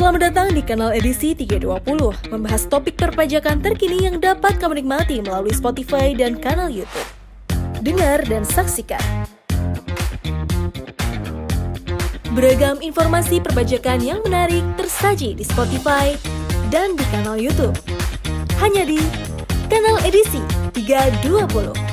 Selamat datang di kanal edisi 320, membahas topik perpajakan terkini yang dapat kamu nikmati melalui Spotify dan kanal YouTube. Dengar dan saksikan. Beragam informasi perpajakan yang menarik tersaji di Spotify dan di kanal YouTube. Hanya di kanal edisi 320.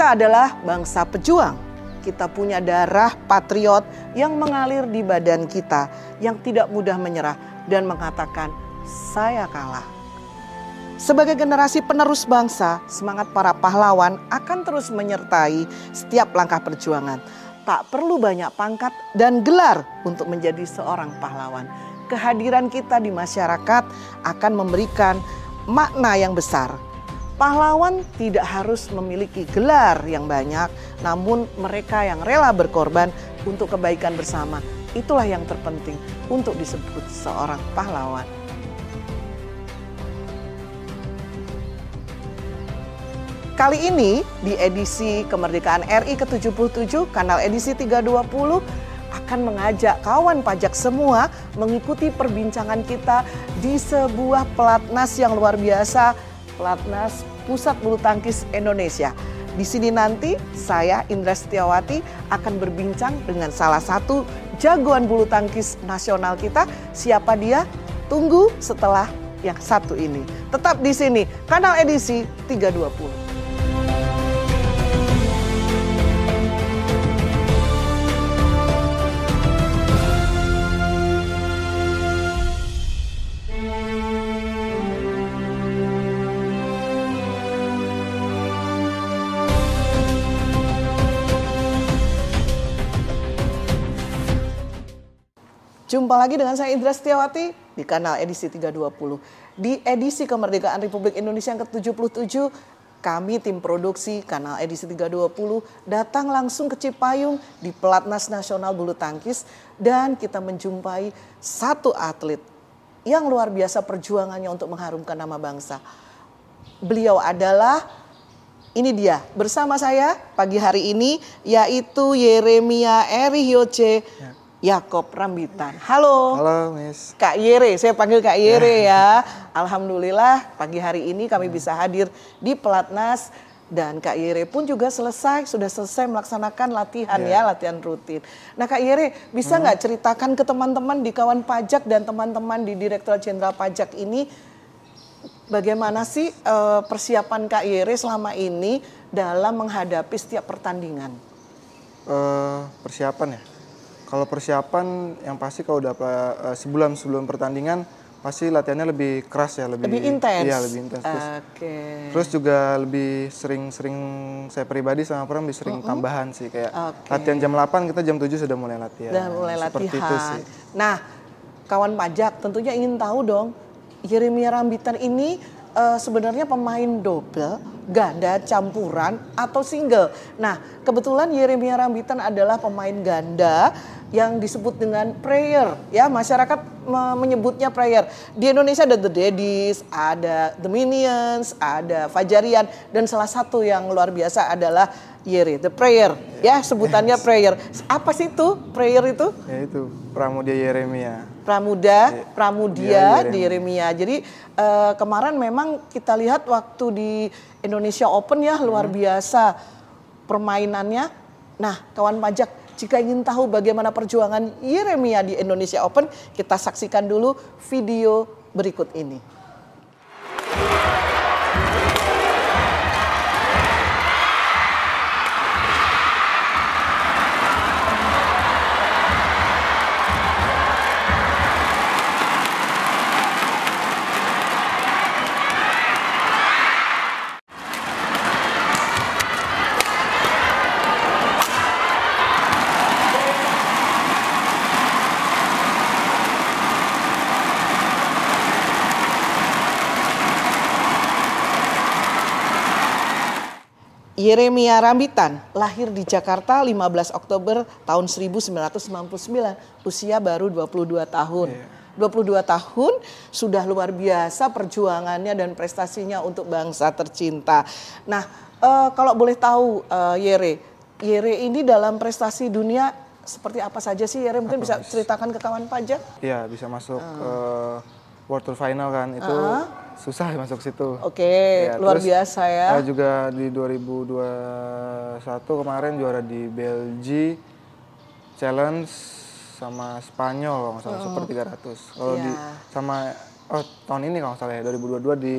Kita adalah bangsa pejuang. Kita punya darah patriot yang mengalir di badan kita, yang tidak mudah menyerah dan mengatakan, "Saya kalah." Sebagai generasi penerus bangsa, semangat para pahlawan akan terus menyertai setiap langkah perjuangan. Tak perlu banyak pangkat dan gelar untuk menjadi seorang pahlawan. Kehadiran kita di masyarakat akan memberikan makna yang besar Pahlawan tidak harus memiliki gelar yang banyak, namun mereka yang rela berkorban untuk kebaikan bersama. Itulah yang terpenting untuk disebut seorang pahlawan. Kali ini di edisi kemerdekaan RI ke-77, kanal edisi 320 akan mengajak kawan pajak semua mengikuti perbincangan kita di sebuah pelatnas yang luar biasa Pelatnas Pusat Bulu Tangkis Indonesia. Di sini nanti saya Indra Setiawati akan berbincang dengan salah satu jagoan bulu tangkis nasional kita. Siapa dia? Tunggu setelah yang satu ini. Tetap di sini, kanal edisi 320. Jumpa lagi dengan saya Indra Setiawati di kanal edisi 320. Di edisi kemerdekaan Republik Indonesia yang ke-77, kami tim produksi kanal edisi 320 datang langsung ke Cipayung di Pelatnas Nasional Bulu Tangkis dan kita menjumpai satu atlet yang luar biasa perjuangannya untuk mengharumkan nama bangsa. Beliau adalah ini dia bersama saya pagi hari ini yaitu Yeremia Eri Hyoce ya. Yakob Rambitan. Halo. Halo, Miss. Kak Yere, saya panggil Kak Yere ya. Alhamdulillah pagi hari ini kami bisa hadir di Pelatnas dan Kak Yere pun juga selesai, sudah selesai melaksanakan latihan yeah. ya, latihan rutin. Nah Kak Yere, bisa hmm. nggak hmm. ceritakan ke teman-teman di kawan pajak dan teman-teman di Direktur Jenderal Pajak ini, bagaimana sih uh, persiapan Kak Yere selama ini dalam menghadapi setiap pertandingan? Uh, persiapan ya? Kalau persiapan yang pasti kalau udah uh, sebulan sebelum pertandingan pasti latihannya lebih keras ya, lebih lebih intens. Iya, lebih intens. Terus, okay. terus juga lebih sering-sering saya pribadi sama Pram lebih sering uh -huh. tambahan sih kayak okay. latihan jam 8 kita jam 7 sudah mulai latihan. Sudah mulai Seperti latihan. Itu sih. Nah, kawan pajak tentunya ingin tahu dong Yeremia Rambitan ini uh, sebenarnya pemain double, ganda, campuran atau single. Nah, kebetulan Yeremia Rambitan adalah pemain ganda yang disebut dengan prayer ya masyarakat menyebutnya prayer di Indonesia ada The Daddies ada The Minions ada Fajarian dan salah satu yang luar biasa adalah Yeri The Prayer ya sebutannya yes. prayer apa sih itu prayer itu ya itu Pramudia Yeremia Pramuda ya. Pramudia ya, Yeremia. di Yeremia jadi uh, kemarin memang kita lihat waktu di Indonesia Open ya luar hmm. biasa permainannya nah kawan pajak jika ingin tahu bagaimana perjuangan Yeremia di Indonesia Open, kita saksikan dulu video berikut ini. Yeremia Rambitan lahir di Jakarta 15 Oktober tahun 1999, usia baru 22 tahun. Iya. 22 tahun sudah luar biasa perjuangannya dan prestasinya untuk bangsa tercinta. Nah, eh, kalau boleh tahu eh, Yere, Yere ini dalam prestasi dunia seperti apa saja sih Yere? Mungkin bisa ceritakan ke kawan pajak? Iya bisa masuk ke World Tour Final kan itu susah masuk situ. Oke, Ya, luar terus, biasa ya. eh, juga di 2021 kemarin juara di Belgia Challenge sama Spanyol kalau nggak salah Super 300. Kalau di Iya. sama oh tahun ini kalau nggak salah ya 2022 di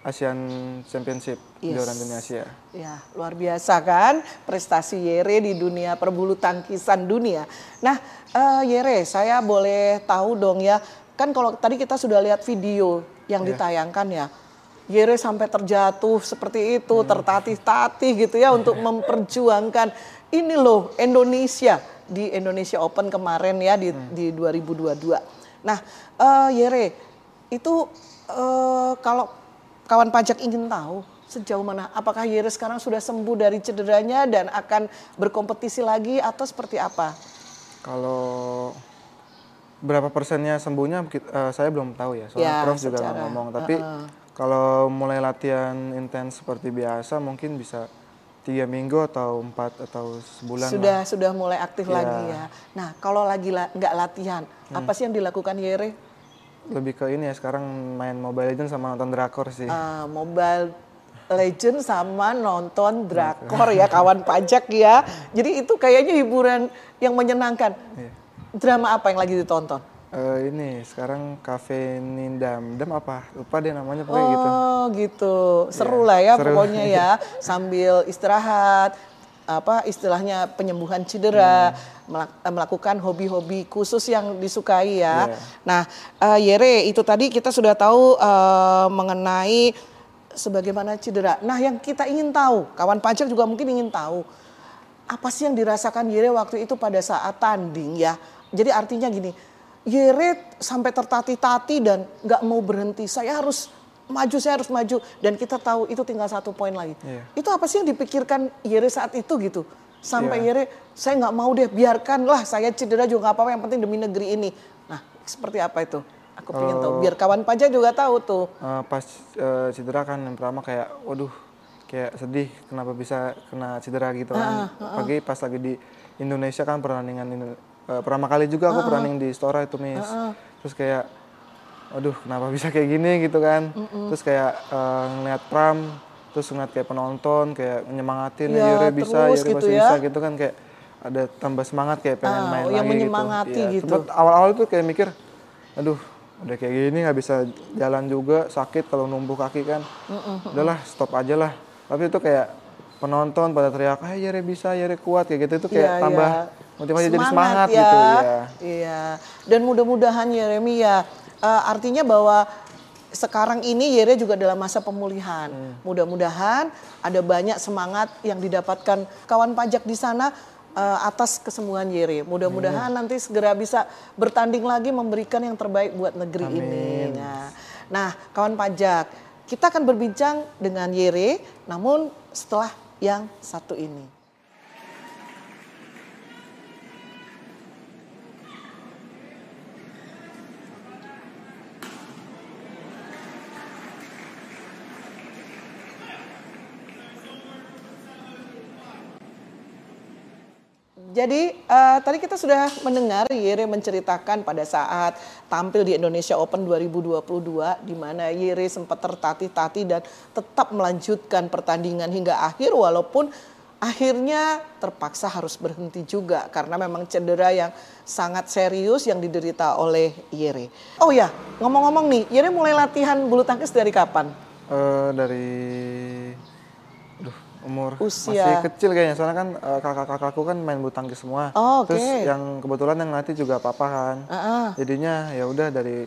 Asian Championship Yes. kejuaraan dunia Asia. Ya, luar biasa kan prestasi Yere di dunia perbulu tangkisan dunia. Nah, eh, Yere, saya boleh tahu dong ya, kan kalau tadi kita sudah lihat video yang ditayangkan ya, Yere sampai terjatuh seperti itu, tertatih-tatih gitu ya untuk memperjuangkan. Ini loh Indonesia di Indonesia Open kemarin ya di, di 2022. Nah, eh, Yere, itu eh, kalau kawan pajak ingin tahu sejauh mana apakah Yere sekarang sudah sembuh dari cederanya dan akan berkompetisi lagi atau seperti apa? Kalau berapa persennya sembuhnya kita- eh, saya belum tahu ya. Soalnya Ya, Prof juga secara- ngomong. Tapi kalau mulai latihan intens seperti biasa mungkin bisa tiga minggu atau empat atau sebulan sudah lah. sudah mulai aktif Ya. lagi ya. Nah, kalau lagi la- nggak latihan, Hmm. apa sih yang dilakukan Yere? Lebih ke ini ya sekarang main Mobile Legends sama nonton drakor sih. Eh, Mobile Legend sama nonton drakor ya kawan pajak ya. Jadi itu kayaknya hiburan yang menyenangkan. Iya. Drama apa yang lagi ditonton? Eh, ini sekarang Cafe Nindam Dam apa? Lupa deh namanya pokoknya gitu. Oh gitu, seru lah ya seru. pokoknya ya sambil istirahat, apa istilahnya penyembuhan cedera, melak- eh, melakukan hobi-hobi khusus yang disukai ya. Iya. Nah, eh, Yere itu tadi kita sudah tahu eh, mengenai sebagaimana cedera. Nah, yang kita ingin tahu, kawan pajak juga mungkin ingin tahu apa sih yang dirasakan Yere waktu itu pada saat tanding ya. Jadi artinya gini, Yere sampai tertatih-tatih dan nggak mau berhenti. Saya harus maju, saya harus maju. Dan kita tahu itu tinggal satu poin lagi. Iya. Itu apa sih yang dipikirkan Yere saat itu gitu? Sampai Iya. Yere, saya nggak mau deh, biarkanlah saya cedera juga nggak apa-apa. Yang penting demi negeri ini. Nah, seperti apa itu? Aku pengen tahu. Biar kawan pajak juga tahu tuh. Eh, pas eh, cedera kan yang pertama kayak waduh kayak sedih kenapa bisa kena cedera gitu kan. Pagi pas lagi di Indonesia kan pertandingan Eh, pertama kali juga aku pertanding di Stora itu Miss. Terus kayak waduh kenapa bisa kayak gini gitu kan. Terus kayak eh, ngeliat Pram terus ngeliat kayak penonton kayak nyemangatin Iya, ya Yure bisa, terus Yure gitu masih ya. bisa gitu kan kayak ada tambah semangat kayak pengen Ah, main yang lagi menyemangati gitu. Iya, gitu. sempet awal-awal tuh kayak mikir aduh udah kayak gini nggak bisa jalan juga sakit kalau numbuh kaki kan udahlah stop aja lah tapi itu kayak penonton pada teriak ah Yere bisa Yere kuat kayak gitu itu kayak Iya, tambah iya. Motivasi jadi semangat gitu ya Iya. Dan mudah-mudahan Yeremi ya eh, artinya bahwa sekarang ini Yere juga dalam masa pemulihan. Hmm. Mudah-mudahan ada banyak semangat yang didapatkan kawan pajak di sana eh, atas kesembuhan Yere. Mudah-mudahan Hmm. nanti segera bisa bertanding lagi memberikan yang terbaik buat negeri ini. Nah, nah, kawan pajak, kita akan berbincang dengan Yere namun setelah yang satu ini. Jadi eh, tadi kita sudah mendengar Yere menceritakan pada saat tampil di Indonesia Open 2022 di mana Yere sempat tertatih-tatih dan tetap melanjutkan pertandingan hingga akhir walaupun akhirnya terpaksa harus berhenti juga karena memang cedera yang sangat serius yang diderita oleh Yere. Oh ya, ngomong-ngomong nih, Yere mulai latihan bulu tangkis dari kapan? Eh, dari umur Usia. masih kecil kayaknya soalnya kan eh, kakak-kakakku kan main bulu tangkis semua Oh, oke. terus yang kebetulan yang ngelatih juga papa kan Ah, jadinya ya udah dari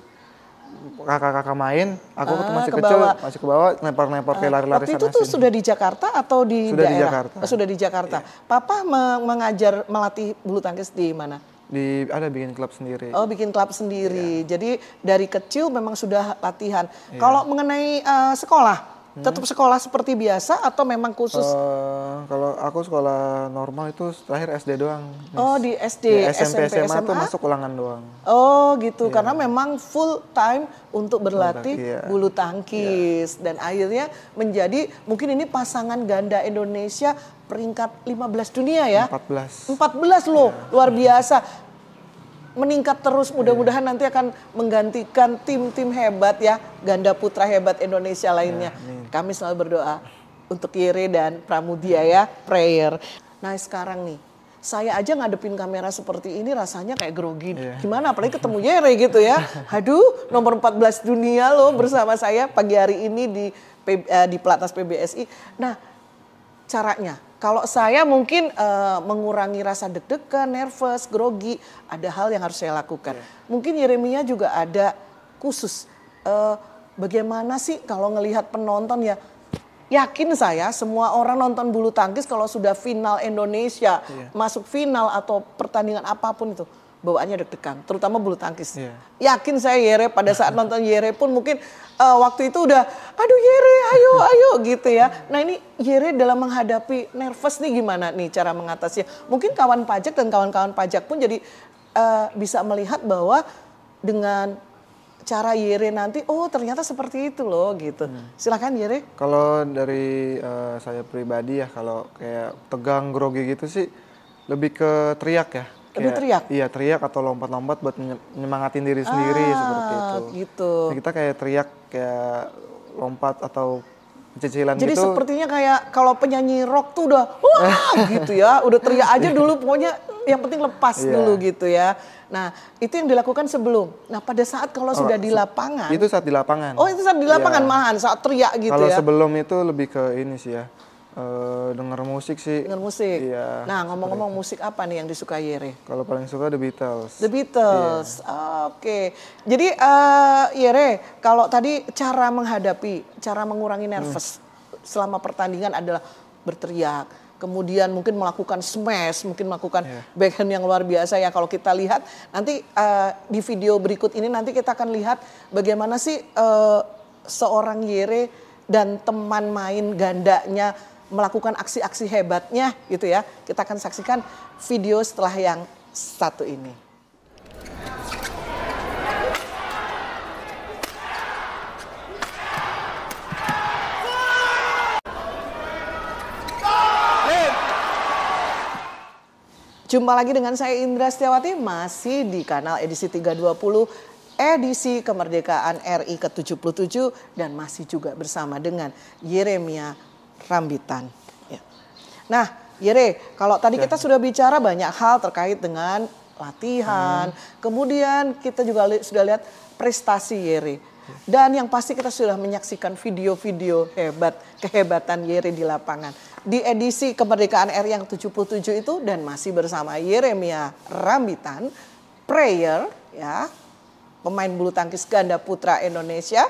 kakak-kakak main aku tuh Ah, masih ke kecil masih ke bawah lempar-lempar kayak lari-lari Waktu sana itu tuh sini. sudah di Jakarta atau di Sudah di daerah? Jakarta. Iya. Oh, sudah di Jakarta. Papa me- mengajar melatih bulu tangkis di mana? di ada bikin klub sendiri Oh, bikin klub sendiri. Iya. Jadi dari kecil memang sudah latihan. Kalau mengenai eh, sekolah, Tetap sekolah seperti biasa atau memang khusus? Eh, kalau aku sekolah normal itu terakhir SD doang. Miss. oh di SD, Ya, SMP, SMP, SMA, tuh masuk ulangan doang. Oh gitu, karena memang full time untuk berlatih Berlatih, iya. bulu tangkis dan akhirnya menjadi mungkin ini pasangan ganda Indonesia peringkat 15 dunia ya. 14. 14 loh, luar biasa. Meningkat terus mudah-mudahan nanti akan menggantikan tim-tim hebat ya, ganda putra hebat Indonesia lainnya. Kami selalu berdoa untuk Yere dan Pramudia ya, prayer. Nah sekarang nih, saya aja ngadepin kamera seperti ini rasanya kayak grogi. Gimana apalagi ketemu Yere gitu ya. Aduh, nomor 14 dunia loh bersama saya pagi hari ini di eh, di Pelatnas PBSI. Nah, caranya kalau saya mungkin eh, mengurangi rasa deg-degan, nervous, grogi, ada hal yang harus saya lakukan. Mungkin Yeremia juga ada khusus. eh, bagaimana sih kalau ngelihat penonton ya? Yakin saya semua orang nonton bulu tangkis kalau sudah final Indonesia, masuk final atau pertandingan apa pun itu bawaannya deg-degan, terutama bulu tangkis. Iya. Yakin saya Yere pada saat nonton Yere pun mungkin eh, waktu itu udah aduh Yere ayo ayo gitu ya. Nah ini Yere dalam menghadapi nervous nih gimana nih cara mengatasinya. Mungkin kawan pajak dan kawan-kawan pajak pun jadi eh, bisa melihat bahwa dengan cara Yere nanti oh ternyata seperti itu loh gitu. Silakan Yere. Kalau dari eh, saya pribadi ya, kalau kayak tegang grogi gitu sih lebih ke teriak ya. Kayak- teriak? Iya teriak atau lompat-lompat buat menye- menyemangatin diri sendiri Ah, seperti itu. gitu. Nah, kita kayak teriak kayak lompat atau cicilan Jadi gitu. sepertinya kayak kalau penyanyi rock tuh udah wah gitu ya, udah teriak aja dulu pokoknya yang penting lepas Iya. dulu gitu ya. Nah, itu yang dilakukan sebelum. Nah, pada saat kalau sudah di lapangan. Itu saat di lapangan. Oh, itu saat di lapangan Iya. malahan saat teriak gitu Kalau ya. sebelum itu lebih ke ini sih ya. Eh denger musik sih. Dengan musik. Iya. Nah, ngomong-ngomong musik apa nih yang disukai Yere? Kalau paling suka The Beatles. The Beatles. Oke. Jadi eh Yere, kalau tadi cara menghadapi, cara mengurangi nervous selama pertandingan adalah berteriak, kemudian mungkin melakukan smash, mungkin melakukan backhand yang luar biasa ya. Kalau kita lihat nanti eh, di video berikut ini nanti kita akan lihat bagaimana sih eh, seorang Yere dan teman main gandanya melakukan aksi-aksi hebatnya gitu ya. Kita akan saksikan video setelah yang satu ini. Jumpa lagi dengan saya Indra Setiawati masih di kanal edisi 320 edisi kemerdekaan RI ke-77 dan masih juga bersama dengan Yeremia Rambitan. Ya. Nah, Yere, kalau tadi kita sudah bicara banyak hal terkait dengan latihan, kemudian kita juga li- sudah lihat prestasi Yere. Dan yang pasti kita sudah menyaksikan video-video hebat, kehebatan Yere di lapangan. Di edisi kemerdekaan RI yang 77 itu dan masih bersama Yeremia Rambitan, prayer ya, pemain bulu tangkis ganda putra Indonesia.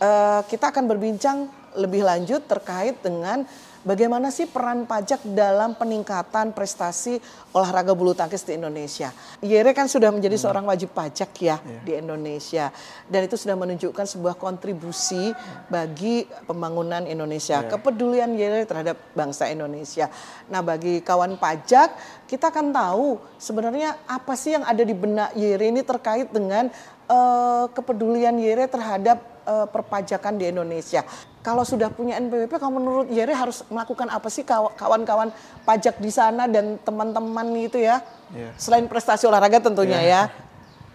Eh, kita akan berbincang lebih lanjut terkait dengan bagaimana sih peran pajak dalam peningkatan prestasi olahraga bulu tangkis di Indonesia. Yere kan sudah menjadi seorang wajib pajak ya di Indonesia dan itu sudah menunjukkan sebuah kontribusi bagi pembangunan Indonesia, kepedulian Yere terhadap bangsa Indonesia. Nah, bagi kawan pajak, kita akan tahu sebenarnya apa sih yang ada di benak Yere ini terkait dengan eh, kepedulian Yere terhadap eh, perpajakan di Indonesia. Kalau sudah punya NPWP, kalau menurut Yere harus melakukan apa sih kaw- kawan-kawan pajak di sana dan teman-teman itu ya? Iya. Selain prestasi olahraga tentunya ya.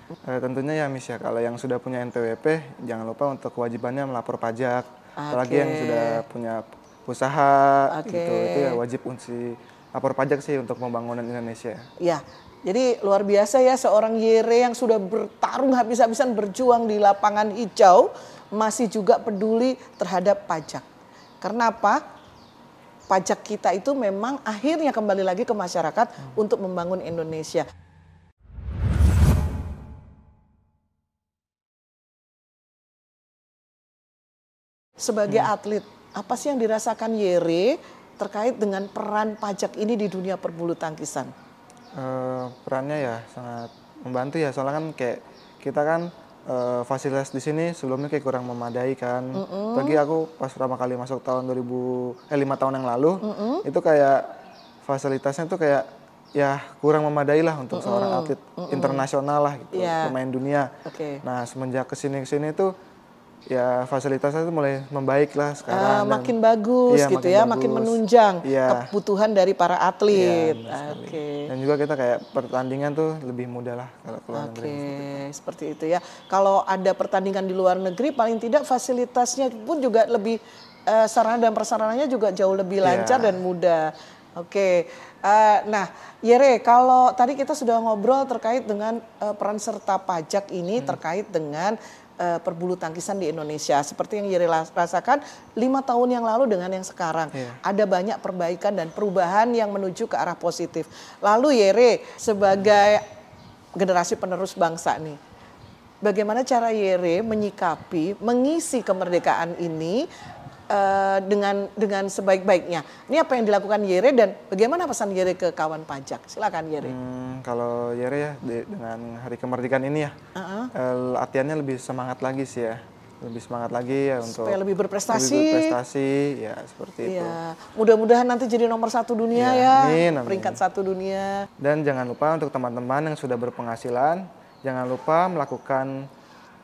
Eh, tentunya ya Miss ya, kalau yang sudah punya NPWP jangan lupa untuk kewajibannya melapor pajak. Apalagi yang sudah punya usaha Oke. gitu, itu ya wajib unsi lapor pajak sih untuk pembangunan Indonesia. Ya, jadi luar biasa ya seorang Yere yang sudah bertarung habis-habisan berjuang di lapangan hijau masih juga peduli terhadap pajak. Karena apa? Pajak kita itu memang akhirnya kembali lagi ke masyarakat untuk membangun Indonesia. Sebagai atlet, apa sih yang dirasakan Yere terkait dengan peran pajak ini di dunia perbulu tangkisan? Eh, perannya ya sangat membantu ya, soalnya kan kayak kita kan uh, fasilitas di sini sebelumnya kayak kurang memadai kan. Mm -hmm. Bagi aku pas pertama kali masuk tahun 2000 eh lima tahun yang lalu mm -hmm. itu kayak fasilitasnya tuh kayak ya kurang memadai lah untuk mm -hmm. seorang atlet mm -hmm. internasional lah gitu, yeah. pemain dunia. Okay. Nah semenjak ke sini ke sini tuh ya fasilitasnya itu mulai membaik lah sekarang. Uh, makin dan, bagus iya, gitu makin ya, bagus. makin menunjang iya. kebutuhan dari para atlet. Iya, Oke. Okay. Dan juga kita kayak pertandingan tuh lebih mudah lah kalau keluar okay. negeri. Oke, seperti itu ya. Kalau ada pertandingan di luar negeri, paling tidak fasilitasnya pun juga lebih uh, sarana dan prasarananya juga jauh lebih iya. lancar yeah. dan mudah. Oke, okay. uh, eh, nah Yere, kalau tadi kita sudah ngobrol terkait dengan uh, peran serta pajak ini hmm. terkait dengan uh, perbulu tangkisan di Indonesia. Seperti yang Yeri rasakan lima tahun yang lalu dengan yang sekarang. Yeah. Ada banyak perbaikan dan perubahan yang menuju ke arah positif. Lalu Yere sebagai generasi penerus bangsa nih, bagaimana cara Yere menyikapi, mengisi kemerdekaan ini uh, dengan dengan sebaik-baiknya. Ini apa yang dilakukan Yere dan bagaimana pesan Yere ke kawan pajak? Silakan Yere. Hmm, kalau Yere ya di, dengan Hari Kemerdekaan ini ya, uh-huh. uh, latihannya lebih semangat lagi sih ya. Lebih semangat lagi ya untuk supaya lebih berprestasi. Lebih berprestasi ya seperti iya. itu. Mudah-mudahan nanti jadi nomor satu dunia ya, ya. Amin, amin. peringkat satu dunia. Dan jangan lupa untuk teman-teman yang sudah berpenghasilan, jangan lupa melakukan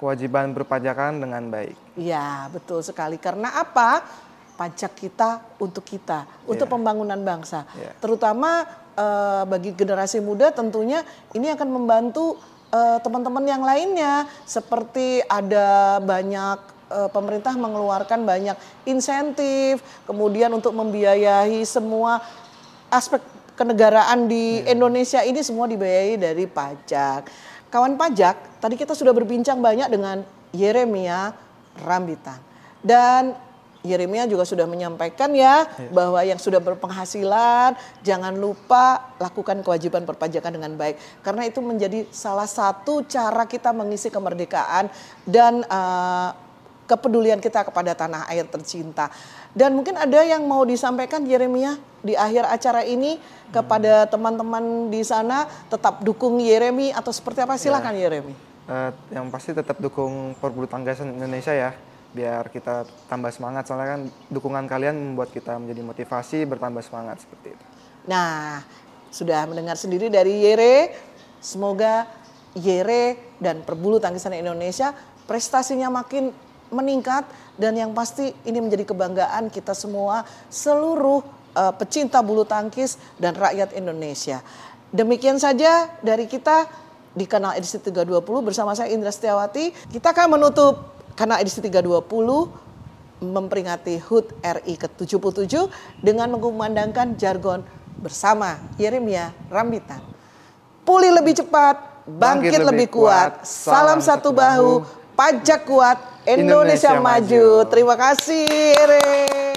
kewajiban berpajakan dengan baik. Iya, betul sekali. Karena apa? Pajak kita untuk kita, untuk yeah. pembangunan bangsa. Yeah. Terutama uh, bagi generasi muda tentunya ini akan membantu uh, teman-teman yang lainnya seperti ada banyak uh, pemerintah mengeluarkan banyak insentif, kemudian untuk membiayai semua aspek kenegaraan di yeah. Indonesia ini semua dibiayai dari pajak kawan pajak, tadi kita sudah berbincang banyak dengan Yeremia Rambitan. Dan Yeremia juga sudah menyampaikan ya, ya bahwa yang sudah berpenghasilan jangan lupa lakukan kewajiban perpajakan dengan baik karena itu menjadi salah satu cara kita mengisi kemerdekaan dan uh, kepedulian kita kepada tanah air tercinta. Dan mungkin ada yang mau disampaikan Yeremia di akhir acara ini kepada teman-teman di sana tetap dukung Yeremi atau seperti apa silakan ya. Yeremi. Uh, yang pasti tetap dukung perbulu tangkisan Indonesia ya biar kita tambah semangat soalnya kan dukungan kalian membuat kita menjadi motivasi bertambah semangat seperti itu. Nah, sudah mendengar sendiri dari Yere, semoga Yere dan perbulu tangkisan Indonesia prestasinya makin meningkat dan yang pasti ini menjadi kebanggaan kita semua seluruh uh, pecinta bulu tangkis dan rakyat Indonesia. Demikian saja dari kita di kanal edisi 320 bersama saya Indra Setiawati. Kita akan menutup kanal edisi 320 memperingati HUT RI ke-77 dengan mengumandangkan jargon bersama Yeremia Rambitan. Pulih lebih cepat, bangkit, bangkit lebih kuat. Salam, Salam satu bahu, pajak kuat, Indonesia, Indonesia maju. maju. Terima kasih, Ere.